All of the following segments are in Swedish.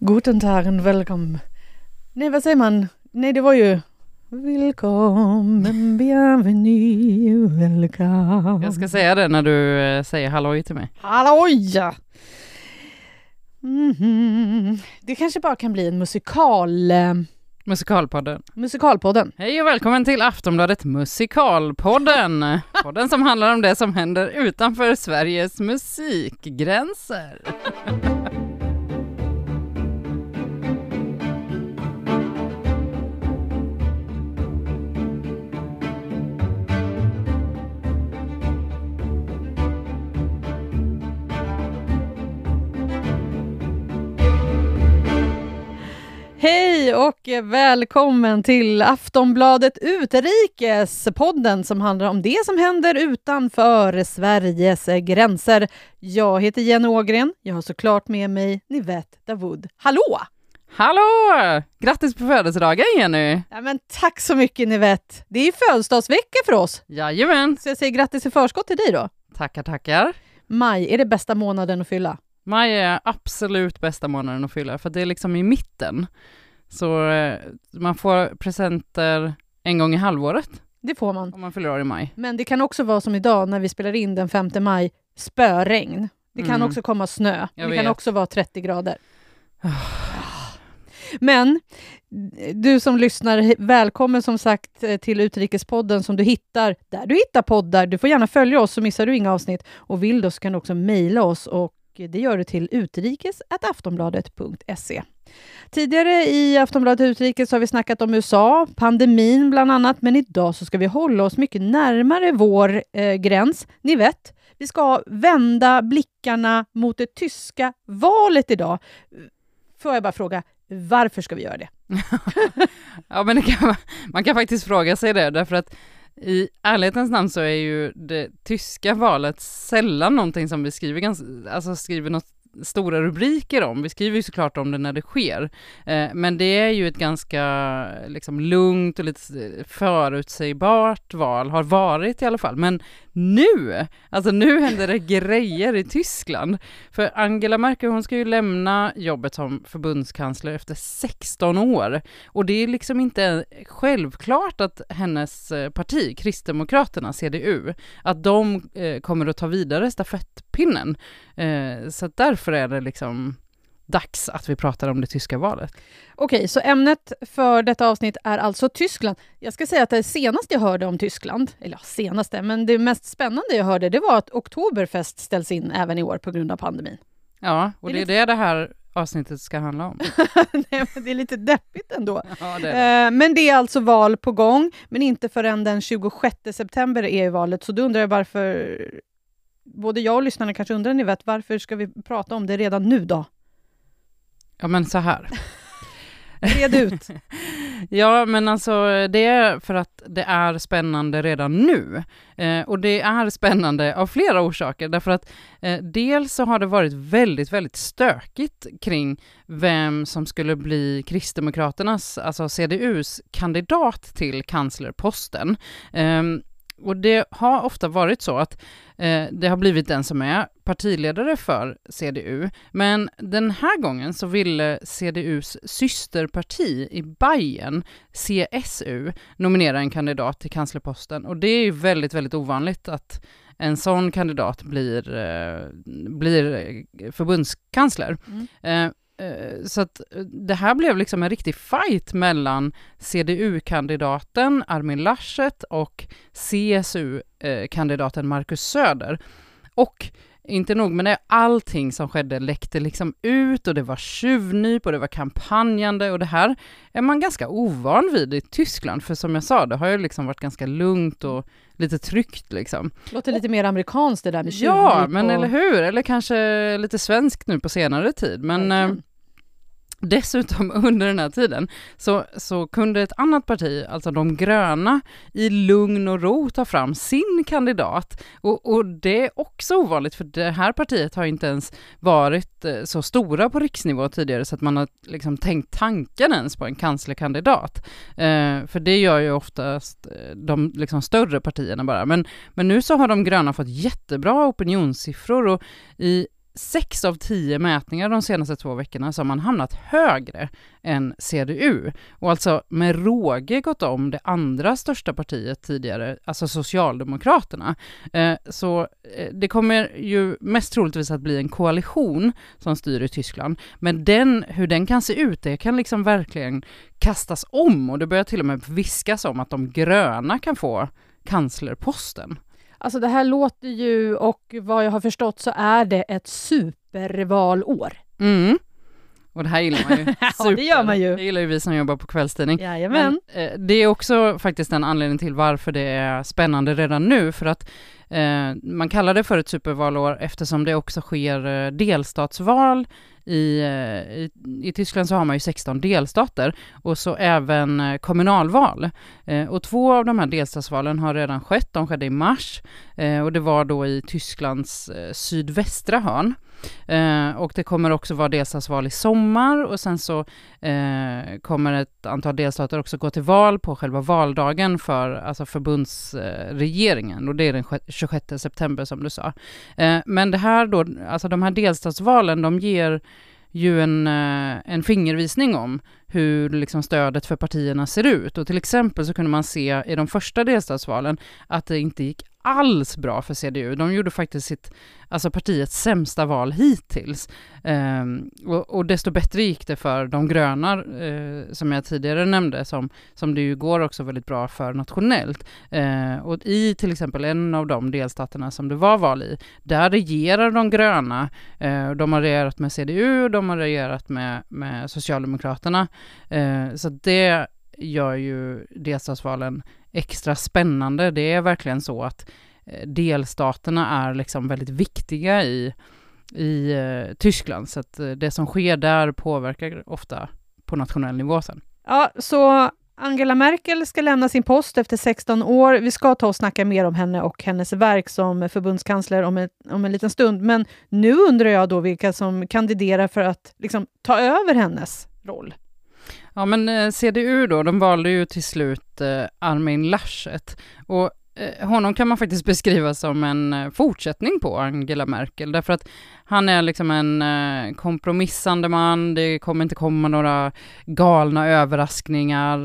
Guten Tag, welcome. Nej, vad säger man? Nej, det var ju Välkommen, bienvenue, welcome. Jag ska säga det när du eh, säger halloj till mig. Halloj! Mhm. Det kanske bara kan bli en musikal... eh, Musikalpodden. Musikalpodden. Hej och välkommen till Aftonbladet Musikalpodden. Podden som handlar om det som händer utanför Sveriges musikgränser. Hej och välkommen till Aftonbladet Utrikes, podden som handlar om det som händer utanför Sveriges gränser. Jag heter Jenny Ågren. Jag har såklart med mig Nivette Davoud. Hallå! Hallå! Grattis på födelsedagen Jenny! Ja, men tack så mycket Nivette. Det är födelsedagsvecka för oss, Jajamän! så jag säger grattis i förskott till dig då. Tackar, tackar. Maj är det bästa månaden att fylla. Maj är absolut bästa månaden att fylla, för det är liksom i mitten. Så eh, man får presenter en gång i halvåret Det får man. om man fyller år i maj. Men det kan också vara som idag när vi spelar in den 5 maj, spöregn. Det kan Mm. också komma snö. Jag det kan vet. också vara 30 grader. Men du som lyssnar, välkommen som sagt eh, till Utrikespodden som du hittar där du hittar poddar. Du får gärna följa oss så missar du inga avsnitt. Och vill du så kan du också mejla oss och det gör du till utrikes.aftonbladet.se. Tidigare i Aftonbladet Utrikes har vi snackat om USA, pandemin bland annat, men idag så ska vi hålla oss mycket närmare vår eh, gräns. Ni vet, vi ska vända blickarna mot det tyska valet idag. Får jag bara fråga, varför ska vi göra det? Ja, men det kan, man kan faktiskt fråga sig det, därför att i ärlighetens namn så är ju det tyska valet sällan någonting som vi skriver, ganska, alltså skriver något stora rubriker om. Vi skriver ju såklart om det när det sker, eh, men det är ju ett ganska liksom, lugnt och lite eh, förutsägbart val, har varit i alla fall. Men nu, alltså nu händer det grejer i Tyskland. För Angela Merkel, hon ska ju lämna jobbet som förbundskansler efter 16 år. Och det är liksom inte självklart att hennes eh, parti, Kristdemokraterna, CDU, att de eh, kommer att ta vidare stafettpinnen. Eh, så att därför är det liksom dags att vi pratar om det tyska valet. Okej, så ämnet för detta avsnitt är alltså Tyskland. Jag ska säga att det senaste jag hörde om Tyskland, eller ja, senaste, men det mest spännande jag hörde, det var att Oktoberfest ställs in även i år på grund av pandemin. Ja, och Det det är det det här avsnittet ska handla om. Nej, men det är lite deppigt ändå. Ja, det det. Eh, Men det är alltså val på gång, men inte förrän den 26 september är valet. Så då undrar jag varför, både jag och lyssnarna kanske undrar, ni vet, varför ska vi prata om det redan nu då? Ja, men så här. Red ut. Ja, men alltså det är för att det är spännande redan nu. Eh, och det är spännande av flera orsaker, därför att eh, dels så har det varit väldigt, väldigt stökigt kring vem som skulle bli Kristdemokraternas, alltså CDUs, kandidat till kanslerposten. Ehm, och det har ofta varit så att eh, det har blivit den som är partiledare för CDU, men den här gången så ville CDUs systerparti i Bayern, CSU, nominera en kandidat till kanslerposten och det är ju väldigt, väldigt ovanligt att en sån kandidat blir, eh, blir eh, förbundskansler. Mm. Eh, eh, så att eh, det här blev liksom en riktig fight mellan CDU-kandidaten Armin Laschet och CSU-kandidaten Marcus Söder. Och inte nog med det, allting som skedde läckte liksom ut och det var tjuvnyp och det var kampanjande och det här är man ganska ovan vid i Tyskland, för som jag sa, det har ju liksom varit ganska lugnt och lite tryggt liksom. Låter lite mer amerikanskt det där med Ja, tjuvnyp men och... eller hur? Eller kanske lite svenskt nu på senare tid. Men eh, Verkligen. Dessutom under den här tiden så, så kunde ett annat parti, alltså de gröna, i lugn och ro ta fram sin kandidat. Och, och det är också ovanligt för det här partiet har inte ens varit eh, så stora på riksnivå tidigare så att man har liksom tänkt tanken ens på en kanslerkandidat. Eh, för det gör ju oftast eh, de liksom större partierna bara. Men, men nu så har de gröna fått jättebra opinionssiffror och i sex av tio mätningar de senaste två veckorna så har man hamnat högre än CDU och alltså med råge gått om det andra största partiet tidigare, alltså Socialdemokraterna. Eh, så eh, det kommer ju mest troligtvis att bli en koalition som styr i Tyskland, men den, hur den kan se ut, det kan liksom verkligen kastas om och det börjar till och med viskas om att de gröna kan få kanslerposten. Alltså det här låter ju, och vad jag har förstått så är det ett supervalår. Mm. Och det här gillar man ju. ja, det gör man ju. Det gillar ju vi som jobbar på kvällstidning. Jajamän. Men eh, det är också faktiskt en anledning till varför det är spännande redan nu, för att Eh, man kallar det för ett supervalår eftersom det också sker eh, delstatsval i, eh, i, i, Tyskland så har man ju 16 delstater och så även eh, kommunalval. Eh, och två av de här delstatsvalen har redan skett, de skedde i mars eh, och det var då i Tysklands eh, sydvästra hörn. Eh, och det kommer också vara delstatsval i sommar och sen så eh, kommer ett antal delstater också gå till val på själva valdagen för alltså förbundsregeringen eh, och det är den 26 september som du sa. Eh, men det här då, alltså de här delstatsvalen, de ger ju en, eh, en fingervisning om hur liksom stödet för partierna ser ut. Och till exempel så kunde man se i de första delstatsvalen att det inte gick alls bra för CDU. De gjorde faktiskt sitt, alltså partiets sämsta val hittills. Ehm, och, och, desto bättre gick det för de gröna, eh, som jag tidigare nämnde, som, som det ju går också väldigt bra för nationellt. Ehm, och i till exempel en av de delstaterna som det var val i, där regerar de gröna. Ehm, de har regerat med CDU, de har regerat med, med Socialdemokraterna. Eh, så det gör ju delstatsvalen extra spännande. Det är verkligen så att eh, delstaterna är liksom väldigt viktiga i, i eh, Tyskland, så att eh, det som sker där påverkar ofta på nationell nivå sen. Ja, så Angela Merkel ska lämna sin post efter 16 år. Vi ska ta och snacka mer om henne och hennes verk som förbundskansler om, ett, om en liten stund. Men nu undrar jag då vilka som kandiderar för att liksom, ta över hennes roll. Ja, men eh, CDU då, de valde ju till slut eh, Armin Laschet. Och eh, honom kan man faktiskt beskriva som en eh, fortsättning på Angela Merkel, därför att han är liksom en eh, kompromissande man, det kommer inte komma några galna överraskningar.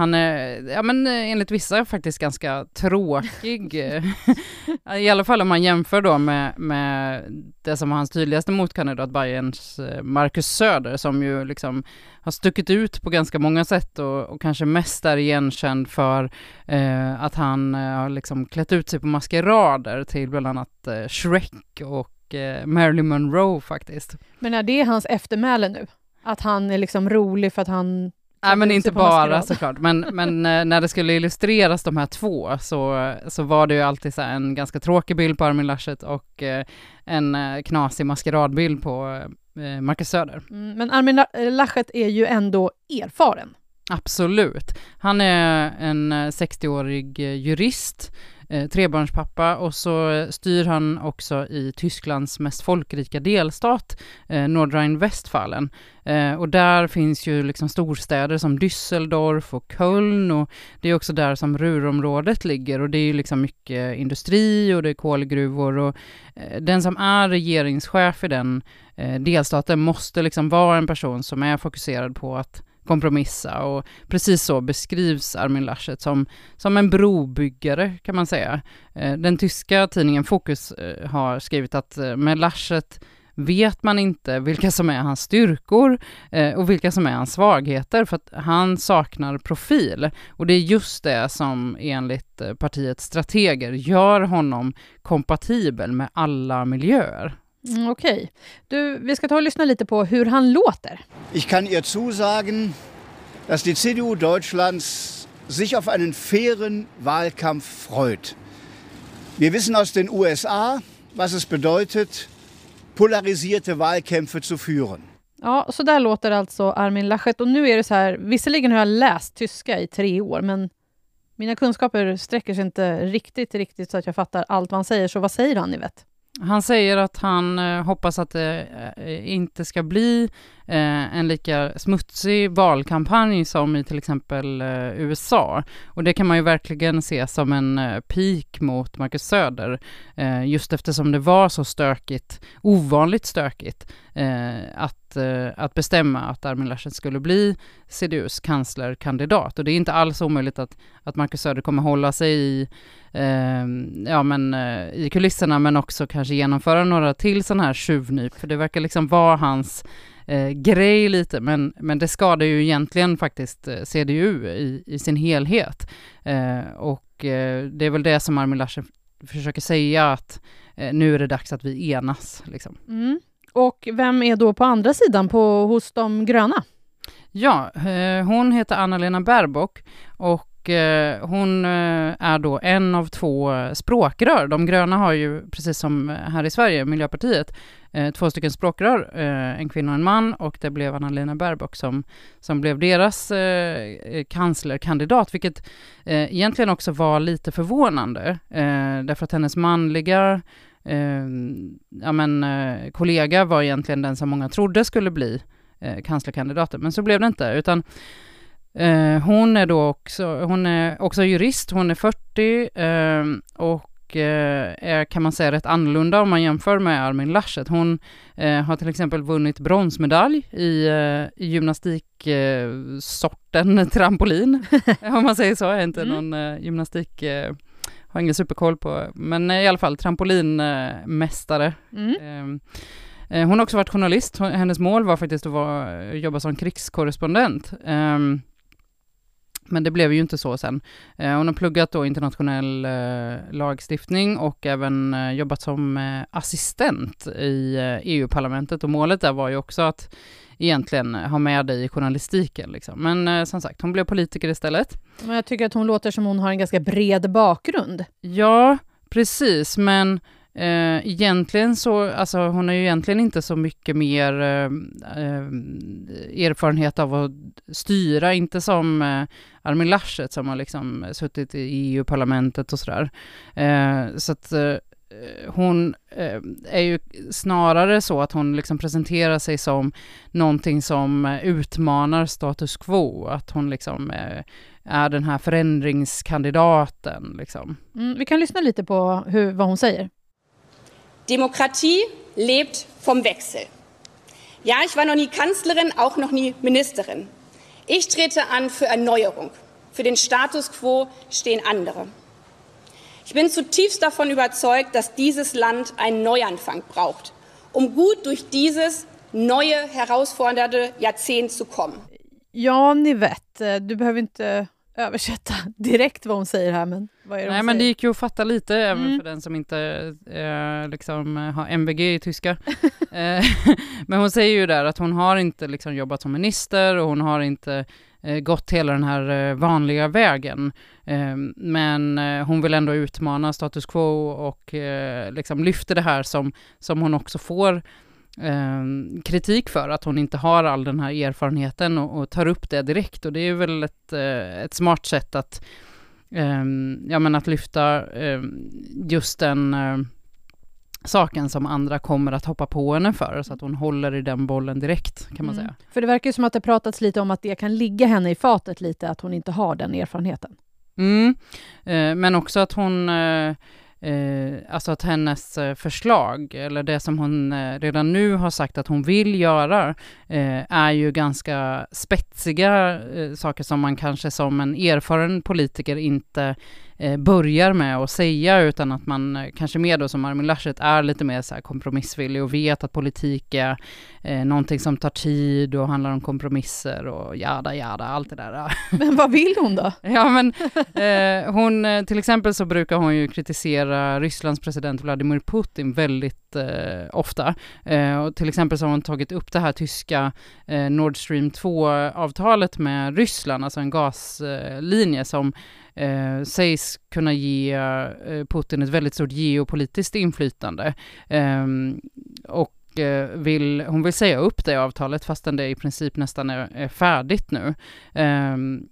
Eh, han är, ja men eh, enligt vissa faktiskt ganska tråkig. I alla fall om man jämför då med, med det som var hans tydligaste motkandidat, Bayerns Marcus Söder, som ju liksom har stuckit ut på ganska många sätt och, och kanske mest är igenkänd för eh, att han eh, har liksom klätt ut sig på maskerader till bland annat eh, Shrek och eh, Marilyn Monroe faktiskt. Men är det hans eftermäle nu? Att han är liksom rolig för att han Nej men inte bara såklart, men, men eh, när det skulle illustreras de här två så, så var det ju alltid så en ganska tråkig bild på Armin Laschet och eh, en eh, knasig maskeradbild på Marcus Söder. Mm, men Armin Laschet är ju ändå erfaren. Absolut. Han är en 60-årig jurist eh, trebarnspappa och så styr han också i Tysklands mest folkrika delstat, eh, Nordrhein-Westfalen. Eh, och där finns ju liksom storstäder som Düsseldorf och Köln och det är också där som Ruhrområdet ligger och det är ju liksom mycket industri och det är kolgruvor och eh, den som är regeringschef i den eh, delstaten måste liksom vara en person som är fokuserad på att kompromissa och precis så beskrivs Armin Laschet som, som en brobyggare kan man säga. Eh, den tyska tidningen Fokus eh, har skrivit att eh, med Laschet vet man inte vilka som är hans styrkor och vilka som är hans svagheter för att han saknar profil. Och det är just det som enligt partiets strateger gör honom kompatibel med alla miljöer. Mm, Okej. Okay. Du, vi ska ta och lyssna lite på hur han låter. Ich kann ihr zusagen, dass die CDU Deutschlands sich auf einen fairen Wahlkampf freut. Wir wissen aus den USA, was es bedeutet, polarisierte Wahlkämpfe zu führen. Ja, så där låter alltså Armin Laschet. Och nu är det så här, visserligen har jag läst tyska i tre år, men mina kunskaper sträcker sig inte riktigt, riktigt så att jag fattar allt han säger. Så vad säger han, ni vet? Han säger att han eh, hoppas att det eh, inte ska bli eh, en lika smutsig valkampanj som i till exempel eh, USA. Och det kan man ju verkligen se som en eh, peak mot Marcus Söder, eh, just eftersom det var så stökigt, ovanligt stökigt, eh, att, eh, att bestämma att Armin Laschet skulle bli CDUs kanslerkandidat. Och det är inte alls omöjligt att, att Marcus Söder kommer hålla sig i eh, ja, men, eh, i kulisserna men också kanske genomföra några till sådana här tjuvnyp, för det verkar liksom vara hans eh, grej lite, men, men det skadar ju egentligen faktiskt eh, CDU i, i sin helhet. Eh, och eh, det är väl det som Armin Laschet försöker säga att nu är det dags att vi enas. Liksom. Mm. Och vem är då på andra sidan på, hos de gröna? Ja, hon heter Anna-Lena Baerbock och och eh, hon eh, är då en av två språkrör. De gröna har ju, precis som här i Sverige, Miljöpartiet, eh, två stycken språkrör, eh, en kvinna och en man, och det blev Anna-Lena Baerbock som, som blev deras eh, kanslerkandidat, vilket egentligen också var lite förvånande, därför att hennes manliga ja, men, kollega var egentligen den som många trodde skulle bli kanslerkandidaten, men så blev det inte, utan Eh, hon är då också, hon är också jurist, hon är 40 eh, och eh, är kan man säga rätt annorlunda om man jämför med Armin Laschet. Hon eh, har till exempel vunnit bronsmedalj i, eh, gymnastiksorten trampolin, om man säger så, jag är inte mm. någon gymnastik har ingen superkoll på, men i alla fall trampolinmästare. Mm. Ehm, hon har också varit journalist, hennes mål var faktiskt att vara, jobba som krigskorrespondent. Um, men det blev ju inte så sen. Eh, hon har pluggat då internationell eh, lagstiftning och även eh, jobbat som assistent i EU-parlamentet och målet där var ju också att egentligen ha med dig i journalistiken. Liksom. Men eh, som sagt, hon blev politiker istället. Men jag tycker att hon låter som hon har en ganska bred bakgrund. Ja, precis, men Eh, egentligen så, alltså hon har ju egentligen inte så mycket mer eh, eh, erfarenhet av att styra, inte som eh, Armin Laschet som har liksom suttit i EU-parlamentet och sådär. Eh, så att eh, hon eh, är ju snarare så att hon liksom presenterar sig som någonting som utmanar status quo, att hon liksom eh, är den här förändringskandidaten. Liksom. Mm, vi kan lyssna lite på hur, vad hon säger. Demokratie lebt vom Wechsel. Ja, ich war noch nie Kanzlerin, auch noch nie Ministerin. Ich trete an für Erneuerung. Für den Status quo stehen andere. Ich bin zutiefst davon überzeugt, dass dieses Land einen Neuanfang braucht, um gut durch dieses neue, herausfordernde Jahrzehnt zu kommen. Ja, ni vet, du behöver inte översätta direkt vad hon säger här, men vad är det Nej, hon men säger? det gick ju att fatta lite, mm. även för den som inte eh, liksom har MVG i tyska. eh, men hon säger ju där att hon har inte liksom jobbat som minister och hon har inte eh, gått hela den här eh, vanliga vägen. Eh, men eh, hon vill ändå utmana status quo och liksom lyfter det här som, som hon också får eh, kritik för att hon inte har all den här erfarenheten och, och tar upp det direkt och det är väl ett, eh, ett smart sätt att, eh, ja, men att lyfta ehm, just den eh, saken som andra kommer att hoppa på henne för, så att hon håller i den bollen direkt, kan man mm. säga. För det verkar som att det pratats lite om att det kan ligga henne i fatet lite, att hon inte har den erfarenheten. Mm. Eh, men också att hon eh, alltså att hennes eh, förslag, eller det som hon eh, redan nu har sagt att hon vill göra, eh, är ju ganska spetsiga eh, saker som man kanske som en erfaren politiker inte eh, börjar med att säga, utan att man eh, kanske mer då som Armin Laschet är lite mer så här kompromissvillig och vet att politik är eh, någonting som tar tid och handlar om kompromisser och jada jada, allt det där. Men vad vill hon då? ja men eh, hon, till exempel så brukar hon ju kritisera Rysslands president Vladimir Putin väldigt eh, ofta. Och till exempel så har hon tagit upp det här tyska Nord Stream 2-avtalet med Ryssland, alltså en gaslinje som eh, sägs kunna ge eh, Putin ett väldigt stort geopolitiskt inflytande. Ehm, eh, och vill, hon vill säga upp det avtalet fastän det i princip nästan är, är färdigt nu. Um,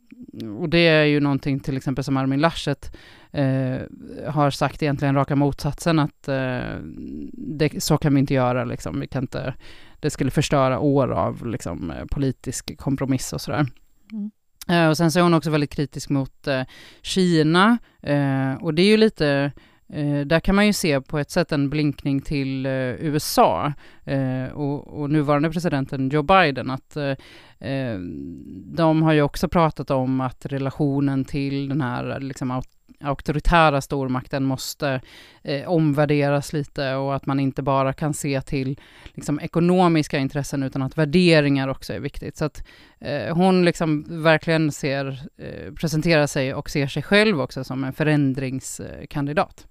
och det är ju någonting till exempel som Armin Laschet eh, har sagt egentligen raka motsatsen att eh, det, så kan vi inte göra liksom. Vi kan inte, det skulle förstöra år av liksom, eh, politisk kompromiss och sådär. Mm. Eh, och sen så är hon också väldigt kritisk mot eh, Kina. Eh, och det är ju lite Eh, där kan man ju se på ett sätt en blinkning till eh, USA eh, och, och, nuvarande presidenten Joe Biden att eh, Ehm, de har ju också pratat om att relationen till den här liksom, auktoritära stormakten måste eh, omvärderas lite och att man inte bara kan se till liksom, ekonomiska intressen utan att värderingar också är viktigt. Så att eh, hon liksom verkligen ser, eh, presenterar sig och ser sig själv också som en förändringskandidat.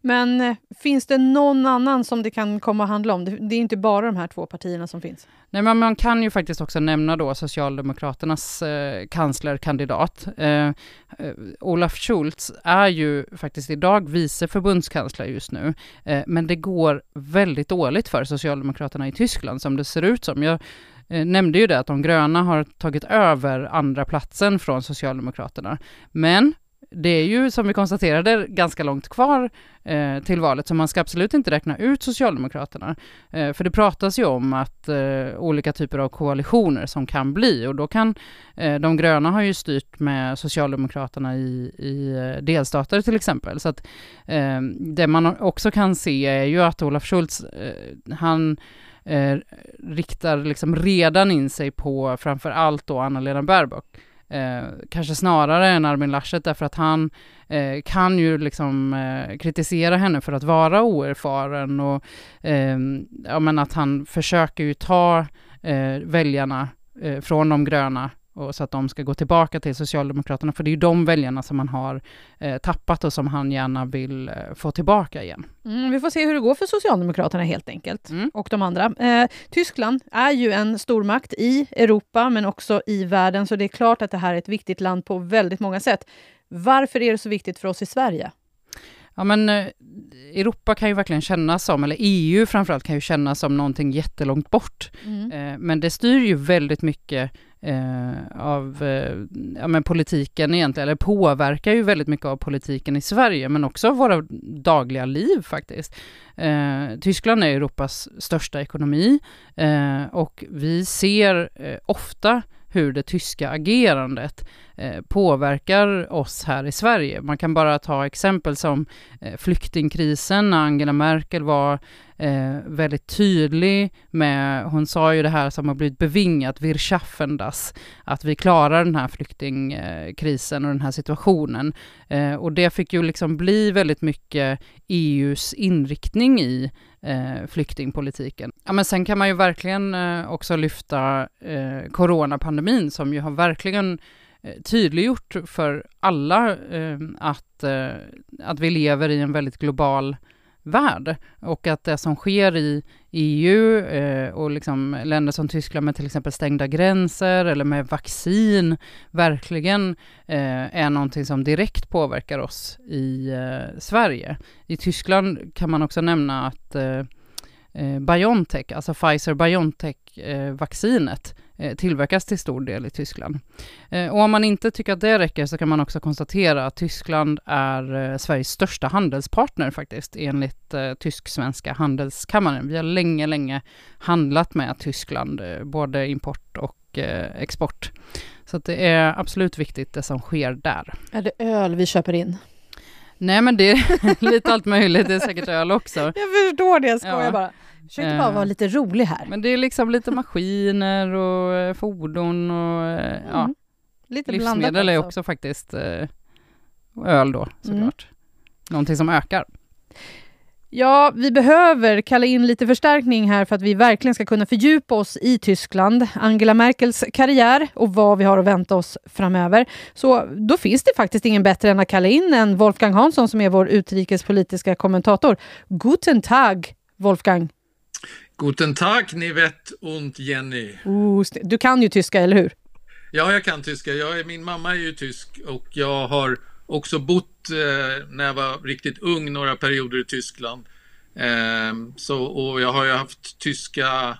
Men eh, finns det någon annan som det kan komma att handla om? Det, är inte bara de här två partierna som finns. Nej, men man kan ju faktiskt också nämna då Socialdemokraternas eh, kanslerkandidat. Eh, eh, Olaf Schultz är ju faktiskt idag vice förbundskansler just nu, eh, men det går väldigt dåligt för Socialdemokraterna i Tyskland som det ser ut som. Jag eh, nämnde ju det att de gröna har tagit över andra platsen från Socialdemokraterna, men det är ju som vi konstaterade ganska långt kvar eh, till valet, så man ska absolut inte räkna ut Socialdemokraterna. Eh, för det pratas ju om att eh, olika typer av koalitioner som kan bli och då kan eh, de gröna har ju styrt med Socialdemokraterna i, i eh, delstater till exempel. Så att eh, det man också kan se är ju att Olaf Schultz, eh, han eh, riktar liksom redan in sig på framför allt då Anna-Lena Baerbock Eh, kanske snarare än Armin Laschet därför att han eh, kan ju liksom eh, kritisera henne för att vara oerfaren och ehm, ja, men att han försöker ju ta eh, väljarna eh, från de gröna och så att de ska gå tillbaka till Socialdemokraterna, för det är ju de väljarna som man har eh, tappat och som han gärna vill eh, få tillbaka igen. Mm, vi får se hur det går för Socialdemokraterna helt enkelt, mm. och de andra. Eh, Tyskland är ju en stormakt i Europa, men också i världen, så det är klart att det här är ett viktigt land på väldigt många sätt. Varför är det så viktigt för oss i Sverige? Ja men eh, Europa kan ju verkligen kännas som, eller EU framförallt kan ju kännas som någonting jättelångt bort. Mm. Eh, men det styr ju väldigt mycket eh, av eh, ja, men politiken egentligen, eller påverkar ju väldigt mycket av politiken i Sverige, men också våra dagliga liv faktiskt. Eh, Tyskland är Europas största ekonomi eh, och vi ser ofta hur det tyska agerandet Eh, påverkar oss här i Sverige. Man kan bara ta exempel som eh, flyktingkrisen när Angela Merkel var eh, väldigt tydlig med, hon sa ju det här som har blivit bevingat, wir schaffen das, att vi klarar den här flyktingkrisen och den här situationen. Och det fick ju liksom bli väldigt mycket EUs inriktning i eh, flyktingpolitiken. Ja, men sen kan man ju verkligen eh, också lyfta eh, coronapandemin som ju har verkligen eh, Eh, tydliggjort för alla eh, att, eh, att vi lever i en väldigt global värld och att det som sker i EU eh, och liksom länder som Tyskland med till exempel stängda gränser eller med vaccin verkligen eh, är någonting som direkt påverkar oss i eh, Sverige. I Tyskland kan man också nämna att eh, eh Biontech, alltså Pfizer-Biontech-vaccinet eh, tillverkas till stor del i Tyskland. Eh, och om man inte tycker att det räcker så kan man också konstatera att Tyskland är eh, Sveriges största handelspartner faktiskt, enligt eh, Tysk-svenska handelskammaren. Vi har länge, länge handlat med Tyskland, eh, både import och eh, export. Så det är absolut viktigt det som sker där. Är det öl vi köper in? Nej men det är lite allt möjligt, det är säkert öl också. Jag förstår det, jag skojar ja. bara. Försökte bara vara lite rolig här. Men det är liksom lite maskiner och eh, fordon och eh, mm. ja. Lite Livsmedel är också faktiskt eh, öl då såklart. Mm. Någonting som ökar. Ja, vi behöver kalla in lite förstärkning här för att vi verkligen ska kunna fördjupa oss i Tyskland, Angela Merkels karriär och vad vi har att vänta oss framöver. Så då finns det faktiskt ingen bättre än att kalla in än Wolfgang Hansson som är vår utrikespolitiska kommentator. Guten Tag, Wolfgang! Guten Tag, Nivette und Jenny. Uh, du kan ju tyska, eller hur? Ja, jag kan tyska. Jag är, min mamma är ju tysk och jag har också bott eh, när jag var riktigt ung några perioder i Tyskland. Eh, så, och jag har ju haft tyska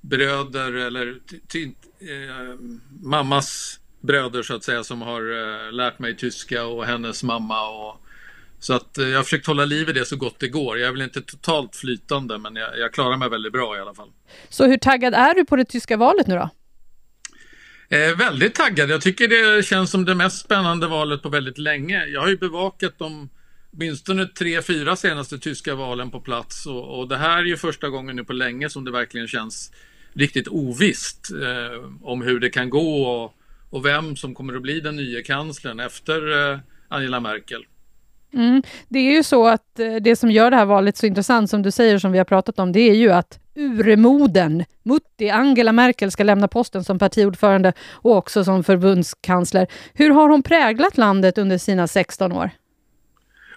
bröder eller eh, mammas bröder så att säga som har eh, lärt mig tyska och hennes mamma och Så att jag har försökt hålla liv i det så gott det går. Jag är väl inte totalt flytande men jag, jag klarar mig väldigt bra i alla fall. Så hur taggad är du på det tyska valet nu då? Eh, väldigt taggad. Jag tycker det känns som det mest spännande valet på väldigt länge. Jag har ju bevakat de åtminstone tre, fyra senaste tyska valen på plats och, och, det här är ju första gången nu på länge som det verkligen känns riktigt ovisst eh, om hur det kan gå och, och, vem som kommer att bli den nya kanslern efter eh, Angela Merkel. Mm. Det är ju så att eh, det som gör det här valet så intressant, som du säger, som vi har pratat om, det är ju att urmoden, Mutti, Angela Merkel, ska lämna posten som partiordförande och också som förbundskansler. Hur har hon präglat landet under sina 16 år?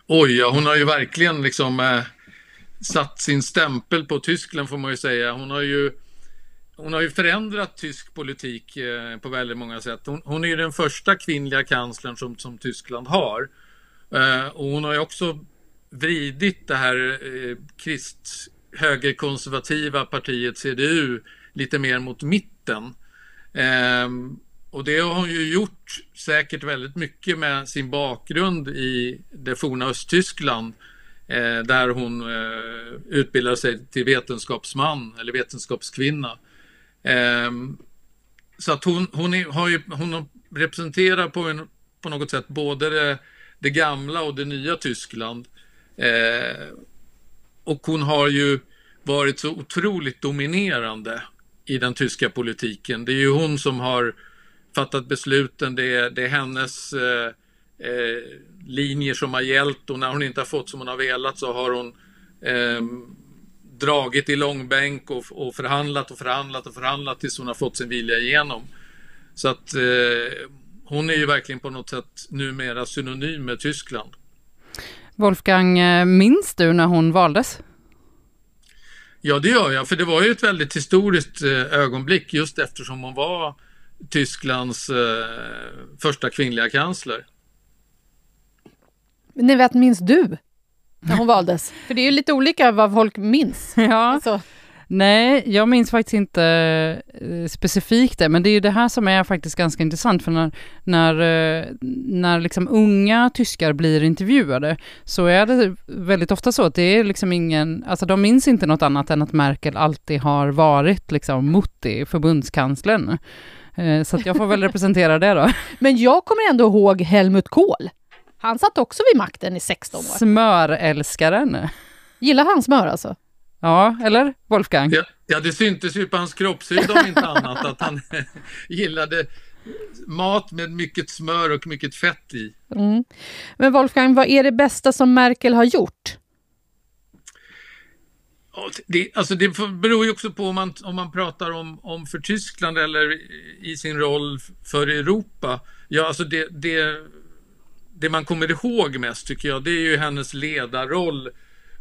Oj, ja, hon har ju verkligen liksom eh, satt sin stämpel på Tyskland får man ju säga. Hon har ju, hon har ju förändrat tysk politik eh, på väldigt många sätt. Hon, hon, är ju den första kvinnliga kanslern som, som Tyskland har. Eh, och hon har ju också vridit det här eh, krist, högerkonservativa partiet CDU lite mer mot mitten. Ehm, och det har hon ju gjort säkert väldigt mycket med sin bakgrund i det forna Östtyskland eh, där hon utbildade sig till vetenskapsman eller vetenskapskvinna. Ehm, så att hon, hon, är, har ju, hon representerar på, en, på något sätt både det, det gamla och det nya Tyskland. Eh, och hon har ju varit så otroligt dominerande i den tyska politiken. Det är ju hon som har fattat besluten, det är, det är hennes eh, eh, linjer som har gällt och när hon inte har fått som hon har velat så har hon eh, dragit i långbänk och, och, förhandlat och förhandlat och förhandlat tills hon har fått sin vilja igenom. Så att eh, hon är ju verkligen på något sätt numera synonym med Tyskland. Wolfgang, eh, minns du när hon valdes? Ja, det gör jag, för det var ju ett väldigt historiskt eh, ögonblick just eftersom hon var Tysklands eh, första kvinnliga kansler. Ni vet, minns du när hon valdes? För det är ju lite olika vad folk minns. Ja. Alltså. Nej, jag minns faktiskt inte eh, specifikt det, men det är ju det här som är faktiskt ganska intressant, för när, när, eh, när liksom unga tyskar blir intervjuade, så är det väldigt ofta så att det är liksom ingen, alltså de minns inte något annat än att Merkel alltid har varit liksom Mutti, förbundskanslern. Eh, så jag får väl representera det då. Men jag kommer ändå ihåg Helmut Kohl. Han satt också vid makten i 16 år. Smörälskaren. Gillar han smör alltså? Ja, eller Wolfgang? Ja, ja det syntes ju på hans kroppshud om inte annat att han gillade mat med mycket smör och mycket fett i. Mm. Men Wolfgang, vad är det bästa som Merkel har gjort? Det, alltså det beror ju också på om man, om man pratar om, om för Tyskland eller i sin roll för Europa. Ja, alltså det, det, det man kommer ihåg mest tycker jag, det är ju hennes ledarroll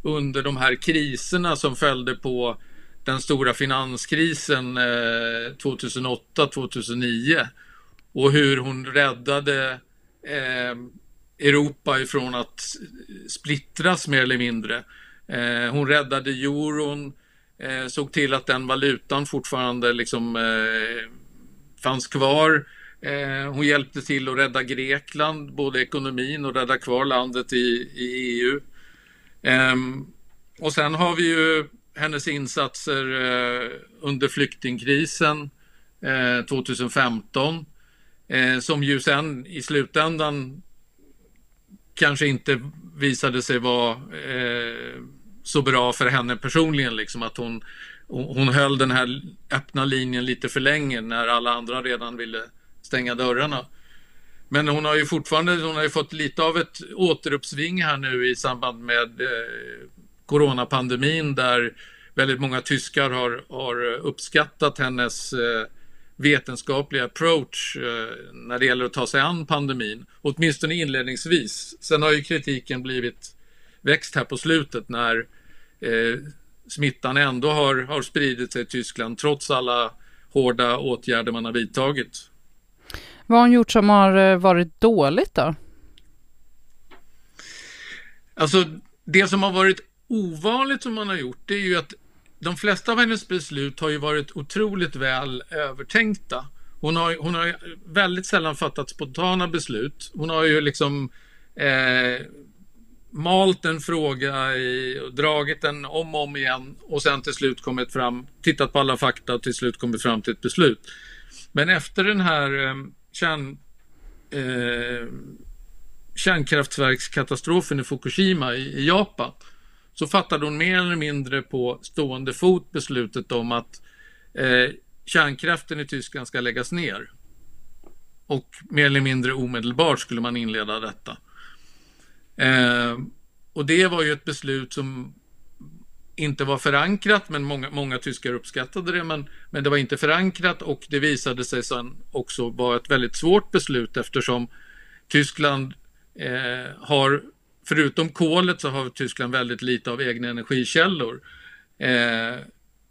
under de här kriserna som följde på den stora finanskrisen eh, 2008-2009 och hur hon räddade eh, Europa ifrån att splittras mer eller mindre. Eh, hon räddade euron, såg till att den valutan fortfarande liksom fanns kvar. Hon hjälpte till att rädda Grekland, både ekonomin och rädda kvar landet i, i EU. Ehm, och sen har vi ju hennes insatser eh, under flyktingkrisen eh, 2015 eh, som ju sen i slutändan kanske inte visade sig vara eh, så bra för henne personligen. Liksom, att hon, hon höll den här öppna linjen lite för länge när alla andra redan ville stänga dörrarna. Men hon har ju fortfarande hon har ju fått lite av ett återuppsving här nu i samband med eh, coronapandemin där väldigt många tyskar har, har uppskattat hennes eh, vetenskapliga approach eh, när det gäller att ta sig an pandemin, åtminstone inledningsvis. Sen har ju kritiken blivit växt här på slutet när eh, smittan ändå har, har spridit sig i Tyskland trots alla hårda åtgärder man har vidtagit. Vad har hon gjort som har eh, varit dåligt då? Alltså, det som har varit ovanligt som man har gjort, det är ju att de flesta av hennes beslut har ju varit otroligt väl övertänkta. Hon har, hon har väldigt sällan fattat spontana beslut. Hon har ju liksom eh, malt en fråga i, och dragit den om och om igen och sen till slut kommit fram, tittat på alla fakta och till slut kommit fram till ett beslut. Men efter den här eh, kärn, eh, kärnkraftverkskatastrofen i Fukushima i, i, Japan så fattade hon mer eller mindre på stående fot beslutet om att eh, kärnkraften i Tyskland ska läggas ner. Och mer eller mindre omedelbart skulle man inleda detta. Eh, och det var ju ett beslut som inte var förankrat, men många, många tyskar uppskattade det, men, men det var inte förankrat och det visade sig sen också vara ett väldigt svårt beslut eftersom Tyskland eh, har, förutom kolet så har Tyskland väldigt lite av egna energikällor. Eh,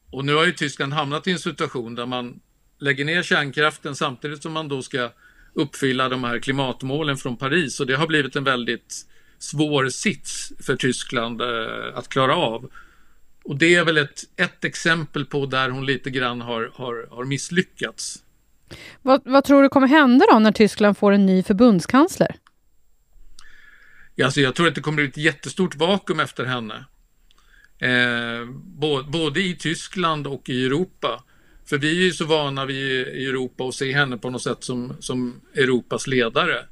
och nu har ju Tyskland hamnat i en situation där man lägger ner kärnkraften samtidigt som man då ska uppfylla de här klimatmålen från Paris och det har blivit en väldigt svår sits för Tyskland eh, att klara av. Och det är väl ett, ett exempel på där hon lite grann har, har, har misslyckats. Vad, vad, tror du kommer hända då när Tyskland får en ny förbundskansler? Ja, alltså jag tror att det kommer bli ett jättestort vakuum efter henne. Eh, både i Tyskland och i Europa. För vi är ju så vana vid i Europa att se henne på något sätt som, som Europas ledare.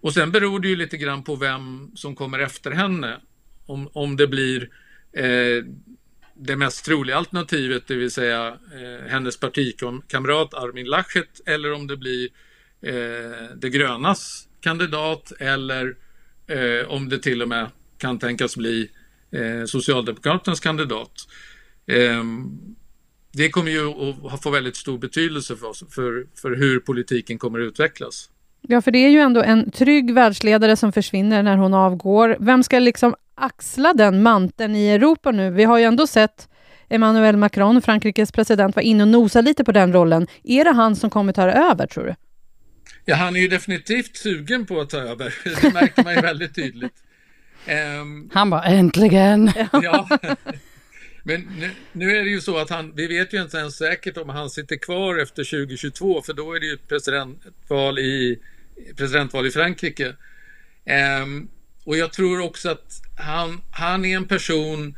Och sen beror det ju lite grann på vem som kommer efter henne. Om, om det blir eh, det mest troliga alternativet, det vill säga eh, hennes partikamrat Armin Laschet, eller om det blir eh, de grönas kandidat, eller eh, om det till och med kan tänkas bli eh, Socialdemokraternas kandidat. Ehm, det kommer ju att få väldigt stor betydelse för, oss, för, för hur politiken kommer att utvecklas. Ja, för det är ju ändå en trygg världsledare som försvinner när hon avgår. Vem ska liksom axla den manteln i Europa nu? Vi har ju ändå sett Emmanuel Macron, Frankrikes president, var inne och nosade lite på den rollen. Är det han som kommer ta över, tror du? Ja, han är ju definitivt sugen på att ta över. Det märker man ju väldigt tydligt. Um, han bara äntligen! ja. Men nu, nu, är det ju så att han, vi vet ju inte ens säkert om han sitter kvar efter 2022 för då är det ju presidentval i, presidentval i Frankrike. Um, och jag tror också att han, han är en person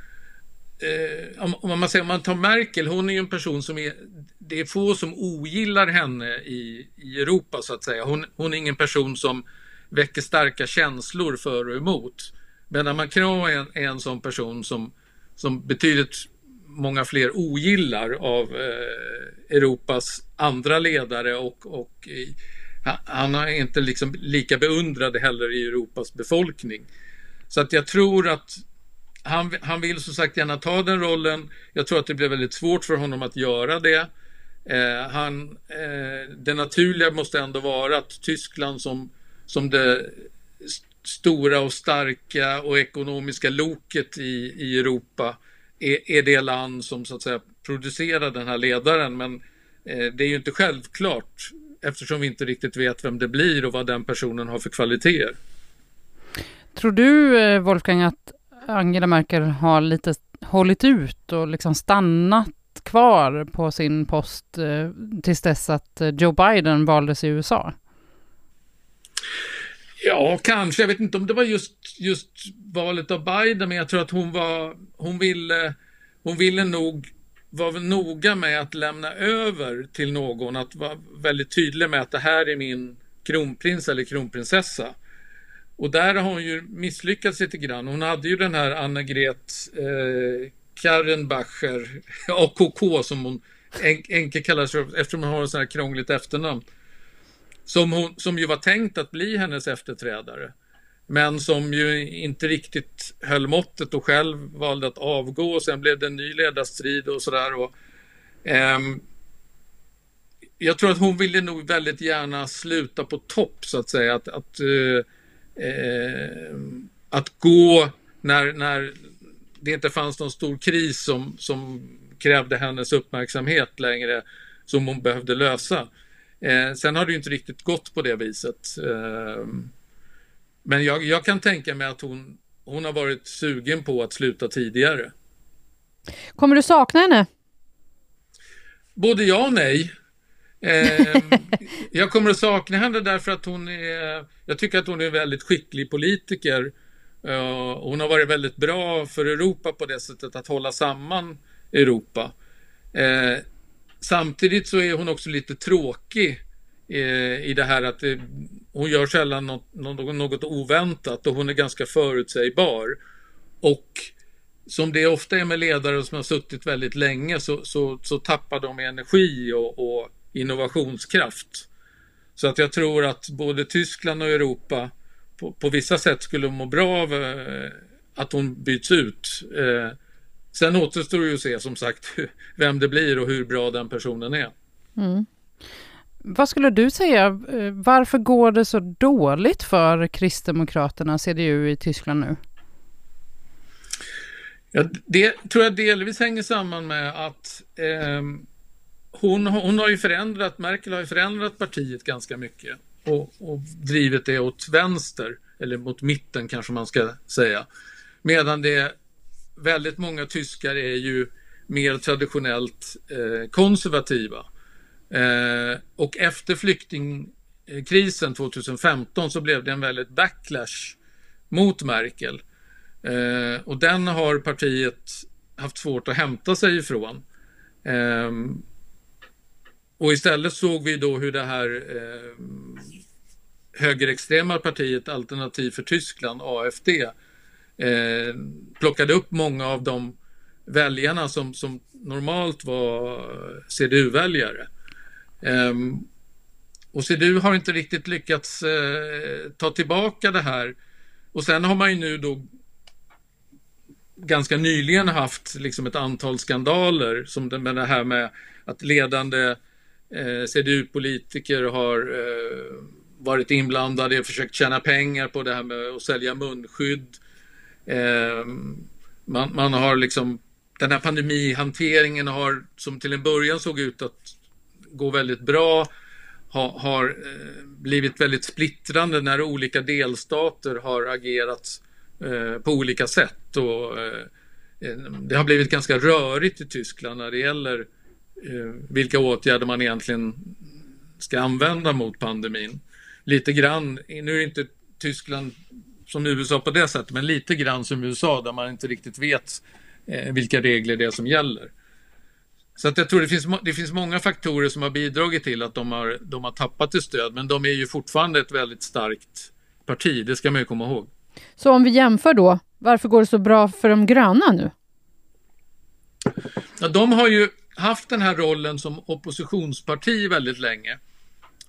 eh, om, om, man säger, om man tar Merkel, hon är ju en person som är, det är få som ogillar henne i, i Europa så att säga. Hon, hon är ingen person som väcker starka känslor för och emot. Medan Macron är en, är en sån person som, som betydligt många fler ogillar av eh, Europas andra ledare och, och i, han är inte liksom lika beundrad heller i Europas befolkning. Så att jag tror att han, han vill som sagt gärna ta den rollen. Jag tror att det blir väldigt svårt för honom att göra det. Eh, han, eh, det naturliga måste ändå vara att Tyskland som, som det stora och starka och ekonomiska loket i, i Europa är, är det land som så att säga producerar den här ledaren. Men eh, det är ju inte självklart eftersom vi inte riktigt vet vem det blir och vad den personen har för kvaliteter. Tror du, eh, Wolfgang, att Angela Merkel har lite hållit ut och liksom stannat kvar på sin post eh, tills dess att eh, Joe Biden valdes i USA? Ja, kanske. Jag vet inte om det var just, just valet av Biden, men jag tror att hon var, hon ville, hon ville nog var noga med att lämna över till någon, att vara väldigt tydlig med att det här är min kronprins eller kronprinsessa. Och där har hon ju misslyckats lite grann. Hon hade ju den här Annegret eh, Karrenbacher, AKK som hon enkelt kallas för eftersom hon har en sån här krångligt efternamn. Som, hon, som ju var tänkt att bli hennes efterträdare. Men som ju inte riktigt höll måttet och själv valde att avgå och sen blev det en ny ledarstrid och sådär. Eh, jag tror att hon ville nog väldigt gärna sluta på topp så att säga. Att, att eh, eh, att gå när, när det inte fanns någon stor kris som, som krävde hennes uppmärksamhet längre som hon behövde lösa. Eh, sen har det ju inte riktigt gått på det viset. Eh, men jag, jag, kan tänka mig att hon, hon har varit sugen på att sluta tidigare. Kommer du sakna henne? Både ja och nej. Eh, jag kommer att sakna henne därför att hon är, jag tycker att hon är en väldigt skicklig politiker Uh, hon har varit väldigt bra för Europa på det sättet att hålla samman Europa. Uh, samtidigt så är hon också lite tråkig Eh, i det här att eh, hon gör sällan något, något, oväntat och hon är ganska förutsägbar. Och som det ofta är med ledare som har suttit väldigt länge så, så, så tappar de energi och, och, innovationskraft. Så att jag tror att både Tyskland och Europa på, på vissa sätt skulle må bra av eh, att hon byts ut. Eh, sen återstår ju att se som sagt vem det blir och hur bra den personen är. Mm. Vad skulle du säga, eh, varför går det så dåligt för Kristdemokraterna, CDU i Tyskland nu? Ja, det tror jag delvis hänger samman med att eh, hon, hon har ju förändrat, Merkel har ju förändrat partiet ganska mycket och, och drivit det åt vänster, eller mot mitten kanske man ska säga. Medan det väldigt många tyskar är ju mer traditionellt eh, konservativa. Eh, och efter flyktingkrisen 2015 så blev det en väldigt backlash mot Merkel. Eh, och den har partiet haft svårt att hämta sig ifrån. Eh, och istället såg vi då hur det här eh, högerextrema partiet Alternativ för Tyskland, AFD, eh, plockade upp många av de väljarna som, som normalt var eh, CDU-väljare. Um, och CDU har inte riktigt lyckats eh, ta tillbaka det här. Och sen har man ju nu då ganska nyligen haft liksom ett antal skandaler som det, med det här med att ledande eh, CDU-politiker har eh, varit inblandade och försökt tjäna pengar på det här med att sälja munskydd. Eh, man, man, har liksom den här pandemihanteringen har som till en början såg ut att gå väldigt bra ha, har eh, blivit väldigt splittrande när olika delstater har agerat Eh, på olika sätt. Och, eh, det har blivit ganska rörigt i Tyskland när det gäller eh, vilka åtgärder man egentligen ska använda mot pandemin. Lite grann, nu är inte Tyskland som USA på det sättet, men lite grann som USA där man inte riktigt vet eh, vilka regler det är som gäller. Så att jag tror det finns, det finns många faktorer som har bidragit till att de har, de har tappat i stöd, men de är ju fortfarande ett väldigt starkt parti, det ska man ju komma ihåg. Så om vi jämför då, varför går det så bra för de gröna nu? Ja, de har ju haft den här rollen som oppositionsparti väldigt länge.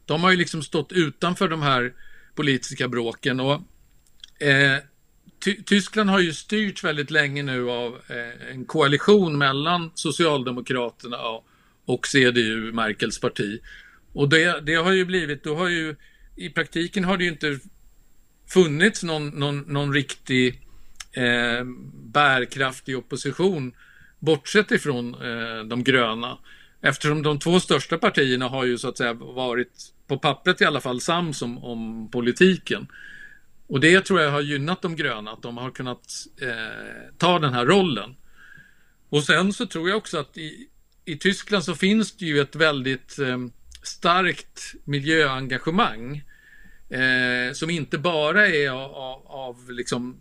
De har ju liksom stått utanför de här politiska bråken och eh, Tyskland har ju styrts väldigt länge nu av eh, en koalition mellan Socialdemokraterna och, och CDU, Merkels parti. Och det, det har ju blivit, då har ju i praktiken har det ju inte funnits någon, någon, någon riktig eh, bärkraftig opposition bortsett ifrån eh, de gröna. Eftersom de två största partierna har ju så att säga varit, på pappret i alla fall, sams om, om politiken. Och det tror jag har gynnat de gröna, att de har kunnat eh, ta den här rollen. Och sen så tror jag också att i, i Tyskland så finns det ju ett väldigt eh, starkt miljöengagemang eh, som inte bara är av, av liksom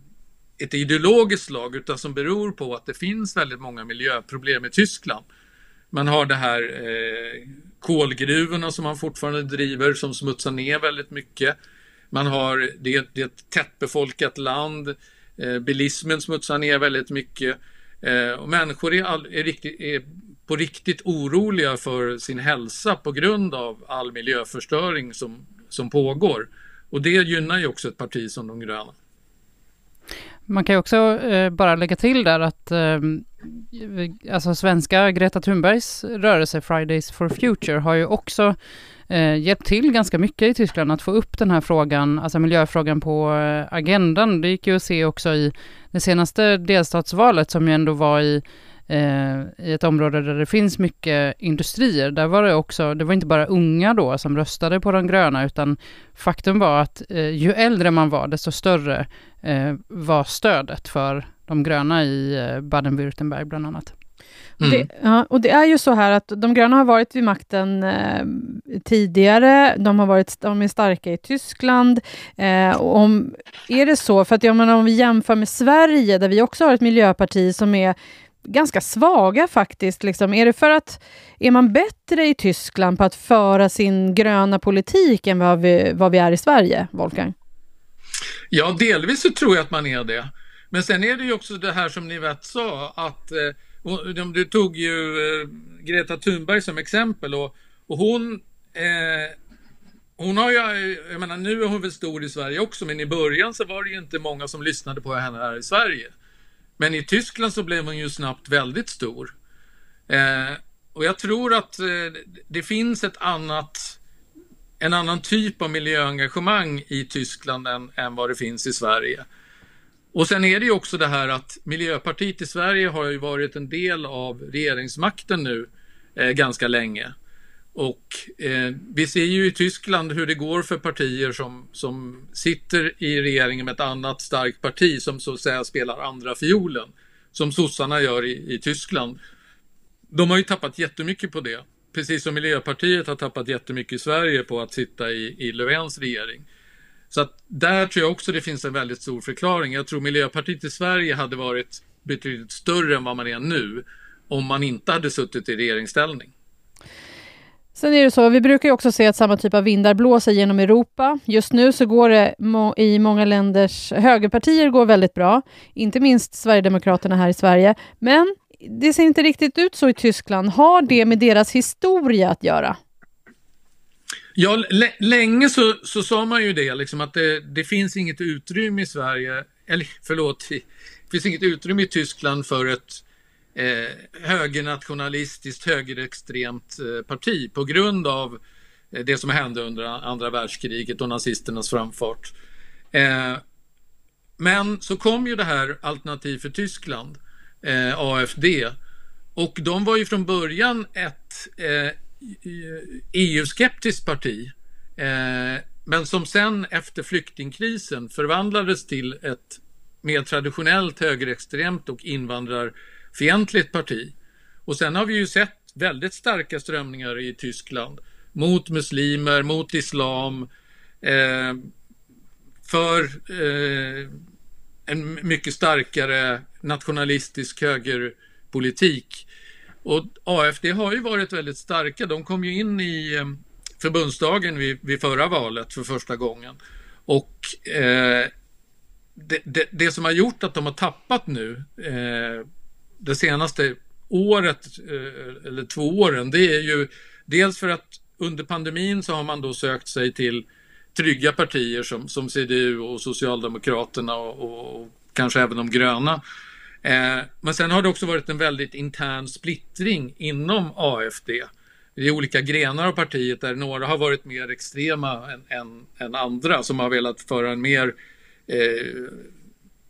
ett ideologiskt slag utan som beror på att det finns väldigt många miljöproblem i Tyskland. Man har det här eh, kolgruvorna som man fortfarande driver som smutsar ner väldigt mycket. Man har det, det är ett tättbefolkat land. Eh, bilismen smutsar ner väldigt mycket. Eh, och människor är, all, är, riktigt, är på riktigt oroliga för sin hälsa på grund av all miljöförstöring som, som pågår. Och det gynnar ju också ett parti som de gröna. Man kan ju också eh, bara lägga till där att eh, alltså svenska Greta Thunbergs rörelse Fridays for Future har ju också eh, hjälpt till ganska mycket i Tyskland att få upp den här frågan, alltså miljöfrågan på eh, agendan. Det gick ju att se också i det senaste delstatsvalet som ju ändå var i eh, i ett område där det finns mycket industrier. Där var det också, det var inte bara unga då som röstade på de gröna, utan faktum var att eh, ju äldre man var, desto större eh, var stödet för de gröna i eh, Baden-Württemberg bland annat. Mm. Det, ja, och det är ju så här att de gröna har varit vid makten eh, tidigare, de, har varit, de är starka i Tyskland. Eh, om, är det så, för att jag menar, om vi jämför med Sverige, där vi också har ett miljöparti som är ganska svaga faktiskt. Liksom. Är det för att är man bättre i Tyskland på att föra sin gröna politik än vad vi, vad vi är i Sverige, Wolfgang? Ja, delvis så tror jag att man är det. Men sen är det ju också det här som ni vet sa att eh, du tog ju eh, Greta Thunberg som exempel och, och hon eh, hon har ju, eh, jag menar nu är hon väl stor i Sverige också, men i början så var det ju inte många som lyssnade på henne här i Sverige. Men i Tyskland så blev hon ju snabbt väldigt stor. Eh, och jag tror att eh, det finns ett annat, en annan typ av miljöengagemang i Tyskland än, än vad det finns i Sverige. Och sen är det ju också det här att Miljöpartiet i Sverige har ju varit en del av regeringsmakten nu eh, ganska länge. Och eh, vi ser ju i Tyskland hur det går för partier som, som sitter i regeringen med ett annat starkt parti som så att säga spelar andra fiolen. Som sossarna gör i, i Tyskland. De har ju tappat jättemycket på det. Precis som Miljöpartiet har tappat jättemycket i Sverige på att sitta i, i Löfvens regering. Så att där tror jag också det finns en väldigt stor förklaring. Jag tror Miljöpartiet i Sverige hade varit betydligt större än vad man är nu om man inte hade suttit i regeringsställning. Sen är det så, vi brukar ju också se att samma typ av vindar blåser genom Europa. Just nu så går det må i många länders högerpartier går väldigt bra, inte minst Sverigedemokraterna här i Sverige. Men det ser inte riktigt ut så i Tyskland. Har det med deras historia att göra? Ja, länge så, så sa man ju det, liksom att det, det, finns inget utrymme i Sverige, eller förlåt, det finns inget utrymme i Tyskland för ett eh, högernationalistiskt, högerextremt eh, parti på grund av eh, det som hände under andra världskriget och nazisternas framfart. Eh, men så kom ju det här Alternativ för Tyskland, eh, AFD, och de var ju från början ett eh, EU-skeptiskt parti, eh, men som sen efter flyktingkrisen förvandlades till ett mer traditionellt högerextremt och invandrarfientligt parti. Och sen har vi ju sett väldigt starka strömningar i Tyskland mot muslimer, mot islam, eh, för eh, en mycket starkare nationalistisk högerpolitik. Och AFD har ju varit väldigt starka. De kom ju in i eh, förbundsdagen vid, vid förra valet för första gången. Och eh, det, det, det, som har gjort att de har tappat nu eh, det senaste året eh, eller två åren, det är ju dels för att under pandemin så har man då sökt sig till trygga partier som, som CDU och Socialdemokraterna och, och kanske även de gröna. Eh, men sen har det också varit en väldigt intern splittring inom AFD. Det är olika grenar av partiet där några har varit mer extrema än, än, än andra som har velat föra en mer eh,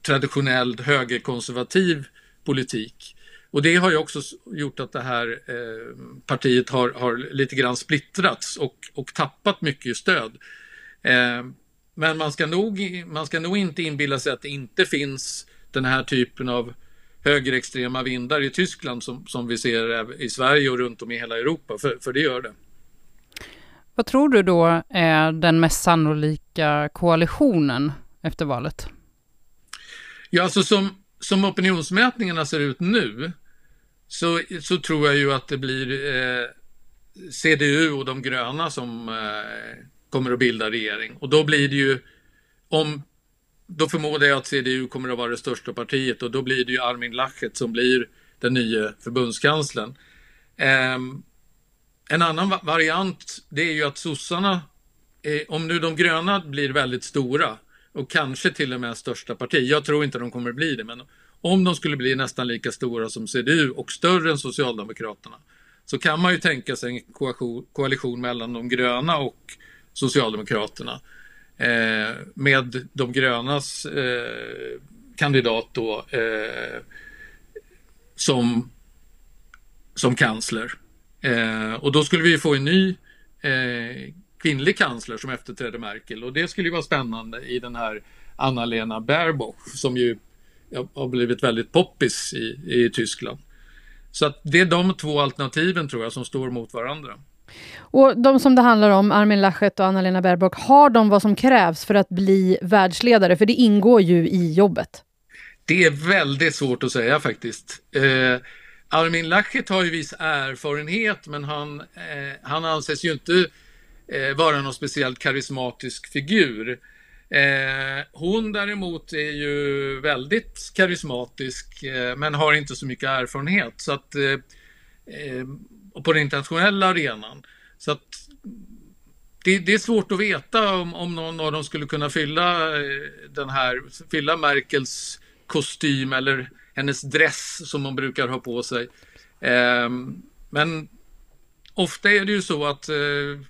traditionell högerkonservativ politik. Och det har ju också gjort att det här eh, partiet har, har, lite grann splittrats och, och tappat mycket stöd. Eh, men man ska, nog, man ska nog inte inbilla sig att det inte finns den här typen av högerextrema vindar i Tyskland som, som vi ser i Sverige och runt om i hela Europa, för, för det gör det. Vad tror du då är den mest sannolika koalitionen efter valet? Ja, alltså som, som opinionsmätningarna ser ut nu så, så tror jag ju att det blir eh, CDU och de gröna som eh, kommer att bilda regering. Och då blir det ju, om, då förmodar jag att CDU kommer att vara det största partiet och då blir det ju Armin Laschet som blir den nya förbundskanslern. Eh, en annan variant, det är ju att sossarna, eh, om nu de gröna blir väldigt stora och kanske till och med största parti, jag tror inte de kommer att bli det, men om de skulle bli nästan lika stora som CDU och större än Socialdemokraterna så kan man ju tänka sig en koalition mellan de gröna och Socialdemokraterna. Eh, med de grönas eh, kandidat då eh, som, som kansler. Eh, och då skulle vi få en ny eh, kvinnlig kansler som efterträdde Merkel och det skulle ju vara spännande i den här Anna-Lena Baerbock som ju har blivit väldigt poppis i, i Tyskland. Så att det är de två alternativen tror jag som står mot varandra. Och de som det handlar om, Armin Laschet och Anna-Lena Baerbock, har de vad som krävs för att bli världsledare? För det ingår ju i jobbet. Det är väldigt svårt att säga faktiskt. Eh, Armin Laschet har ju viss erfarenhet men han, eh, han anses ju inte eh, vara någon speciellt karismatisk figur. Eh, hon däremot är ju väldigt karismatisk eh, men har inte så mycket erfarenhet. Så att, eh, eh, och på den internationella arenan. Så att det, det, är svårt att veta om, om någon av dem skulle kunna fylla eh, den här, fylla Merkels kostym eller hennes dress som hon brukar ha på sig. Ehm, men ofta är det ju så att eh,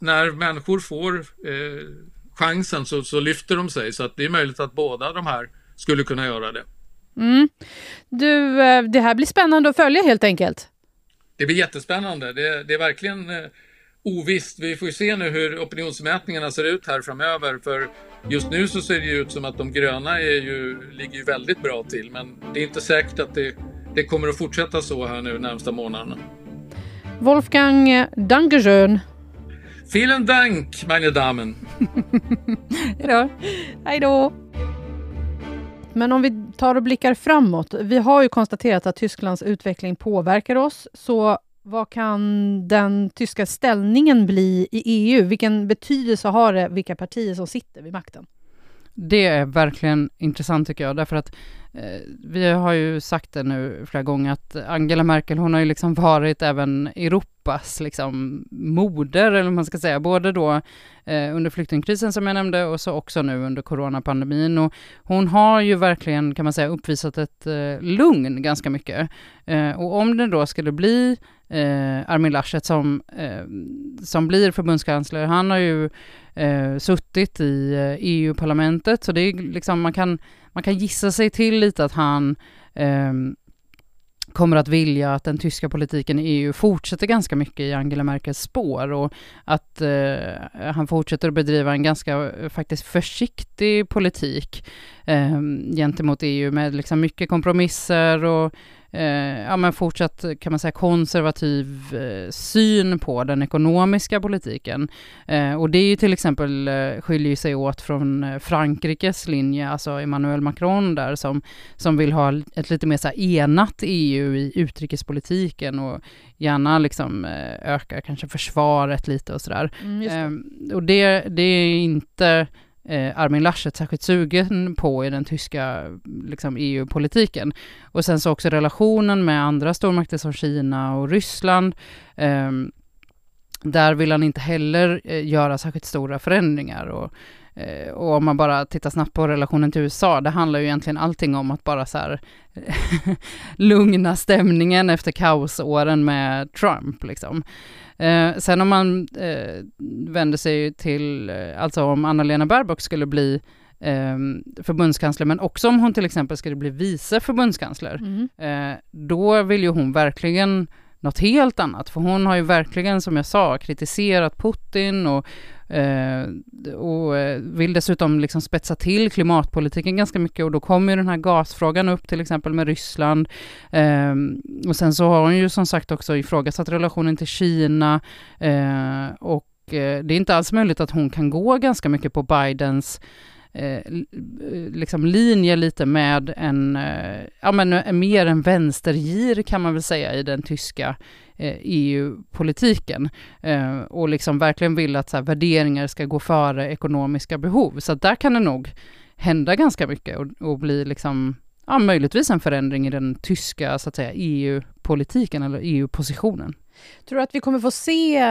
när människor får eh, chansen så, så lyfter de sig. Så att det är möjligt att båda de här skulle kunna göra det. Mm. Du, det här blir spännande att följa helt enkelt. Det blir jättespännande. Det, det är verkligen eh, ovisst. Vi får ju se nu hur opinionsmätningarna ser ut här framöver. För just nu så ser det ut som att de gröna är ju, ligger ju väldigt bra till. Men det är inte säkert att det, det kommer att fortsätta så här nu närmsta månaderna. Wolfgang Dankeschön. Vielen Dank, meine Damen. Hejdå. Hejdå. Men om vi tar och blickar framåt. Vi har ju konstaterat att Tysklands utveckling påverkar oss. Så vad kan den tyska ställningen bli i EU? Vilken betydelse har det vilka partier som sitter vid makten? Det är verkligen intressant tycker jag, därför att eh, Eh, vi har ju sagt det nu flera gånger att Angela Merkel, hon har ju liksom varit även Europas liksom moder, eller vad man ska säga, både då eh, under flyktingkrisen som jag nämnde och så också nu under coronapandemin. Och hon har ju verkligen, kan man säga, uppvisat ett eh, lugn ganska mycket. Eh, och om det då skulle bli eh, Armin Laschet som, eh, som blir förbundskansler, han har ju eh, suttit i eh, EU-parlamentet, så det är liksom, man kan, man kan gissa sig till lite att han eh, kommer att vilja att den tyska politiken i EU fortsätter ganska mycket i Angela Merkels spår och att eh, han fortsätter att bedriva en ganska eh, faktiskt försiktig politik eh, gentemot EU med liksom mycket kompromisser och eh, ja, men fortsatt kan man säga konservativ eh, syn på den ekonomiska politiken. Eh, och det är ju till exempel eh, skiljer sig åt från eh, Frankrikes linje, alltså Emmanuel Macron där som, som vill ha ett lite mer så enat EU i utrikespolitiken och gärna liksom eh, öka kanske försvaret lite och sådär. Mm. Ehm, och det, det är inte eh, Armin Laschet särskilt sugen på i den tyska liksom, EU-politiken. Och sen så också relationen med andra stormakter som Kina och Ryssland. Eh, där vill han inte heller eh, göra särskilt stora förändringar. Och, eh, och om man bara tittar snabbt på relationen till USA, det handlar ju egentligen allting om att bara så här lugna stämningen efter kaosåren med Trump. Liksom. Eh, sen om man eh, vänder sig till, eh, alltså om Anna-Lena Baerbock skulle bli eh, förbundskansler, men också om hon till exempel skulle bli vice förbundskansler, mm. eh, då vill ju hon verkligen något helt annat. För hon har ju verkligen, som jag sa, kritiserat Putin och, eh, och eh, vill dessutom liksom spetsa till klimatpolitiken ganska mycket och då kommer ju den här gasfrågan upp till exempel med Ryssland. Eh, och sen så har hon ju som sagt också ifrågasatt relationen till Kina eh, och eh, det är inte alls möjligt att hon kan gå ganska mycket på Bidens Eh, eh, liksom linje lite med en, eh, ja men eh, mer en vänstergir kan man väl säga i den tyska eh, EU-politiken eh, och liksom verkligen vill att så här, värderingar ska gå före ekonomiska behov. Så där kan det nog hända ganska mycket och, och bli liksom ja, möjligtvis en förändring i den tyska så att säga EU-politiken eller EU-positionen. Tror du att vi kommer få se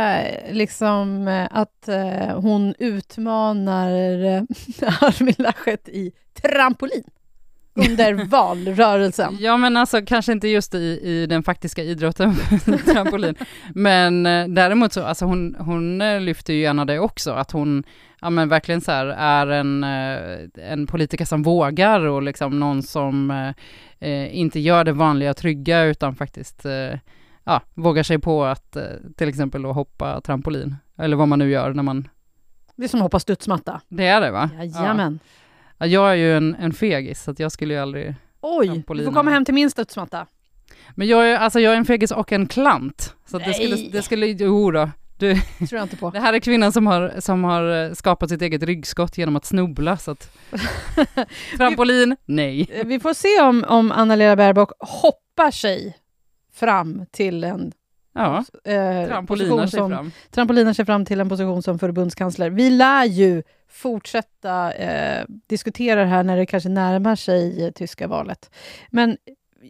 liksom, att eh, hon utmanar eh, Armin Laschet i trampolin? under valrörelsen. Ja, men alltså kanske inte just i, i den faktiska idrotten, trampolin. Men eh, däremot så, alltså hon, hon lyfter ju gärna det också, att hon ja, men verkligen så här, är en, eh, en politiker som vågar och liksom någon som eh, inte gör det vanliga trygga utan faktiskt eh, ja, vågar sig på att eh, till exempel då hoppa trampolin. Eller vad man nu gör när man... Det är som att hoppa studsmatta. Det är det va? Jajamän. Ja. ja jag är ju en, en fegis, så att jag skulle ju aldrig... Oj, du får komma hem till min studsmatta. Men jag är, alltså jag är en fegis och en klant. Så det skulle, det skulle, jo då. Du, tror jag inte på. det här är kvinnan som har, som har eh, skapat sitt eget ryggskott genom att snubbla. Så att, trampolin, nej. Eh, Vi får se om, om Anna-Lena Baerbock hoppar sig fram till en Ja, eh, trampolinar sig som, fram. trampolinar sig fram till en position som förbundskansler. Vi lär ju fortsätta eh, diskutera det här när det kanske närmar sig eh, tyska valet. Men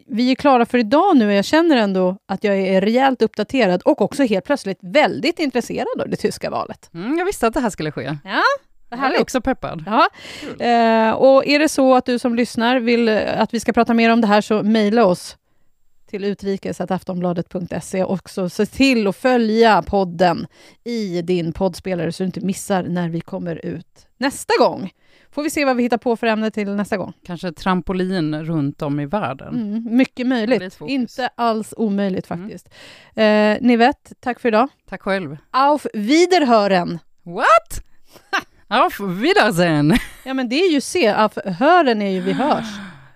vi är klara för idag nu och jag känner ändå att jag är rejält uppdaterad och också helt plötsligt väldigt intresserad av det tyska valet. Mm, jag visste att det här skulle ske. Ja, Jag är också peppad. Ja. Eh, och är det så att du som lyssnar vill eh, att vi ska prata mer om det här så mejla oss till utrikes.aftonbladet.se och så se till att följa podden i din poddspelare så du inte missar när vi kommer ut nästa gång. Får vi se vad vi hittar på för ämne till nästa gång. Kanske trampolin runt om i världen. Mm, mycket möjligt. Inte alls omöjligt faktiskt. Eh, Nivette, tack för idag. Tack själv. Auf Wiederhören! What? Auf Wiedersehen! Ja, men det är ju se. Auf hören är ju vi hörs.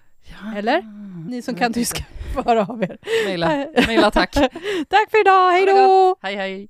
Eller? Ni som kan tyska, får höra av er. Maila tack. Tack för idag, hej då! Hej hej.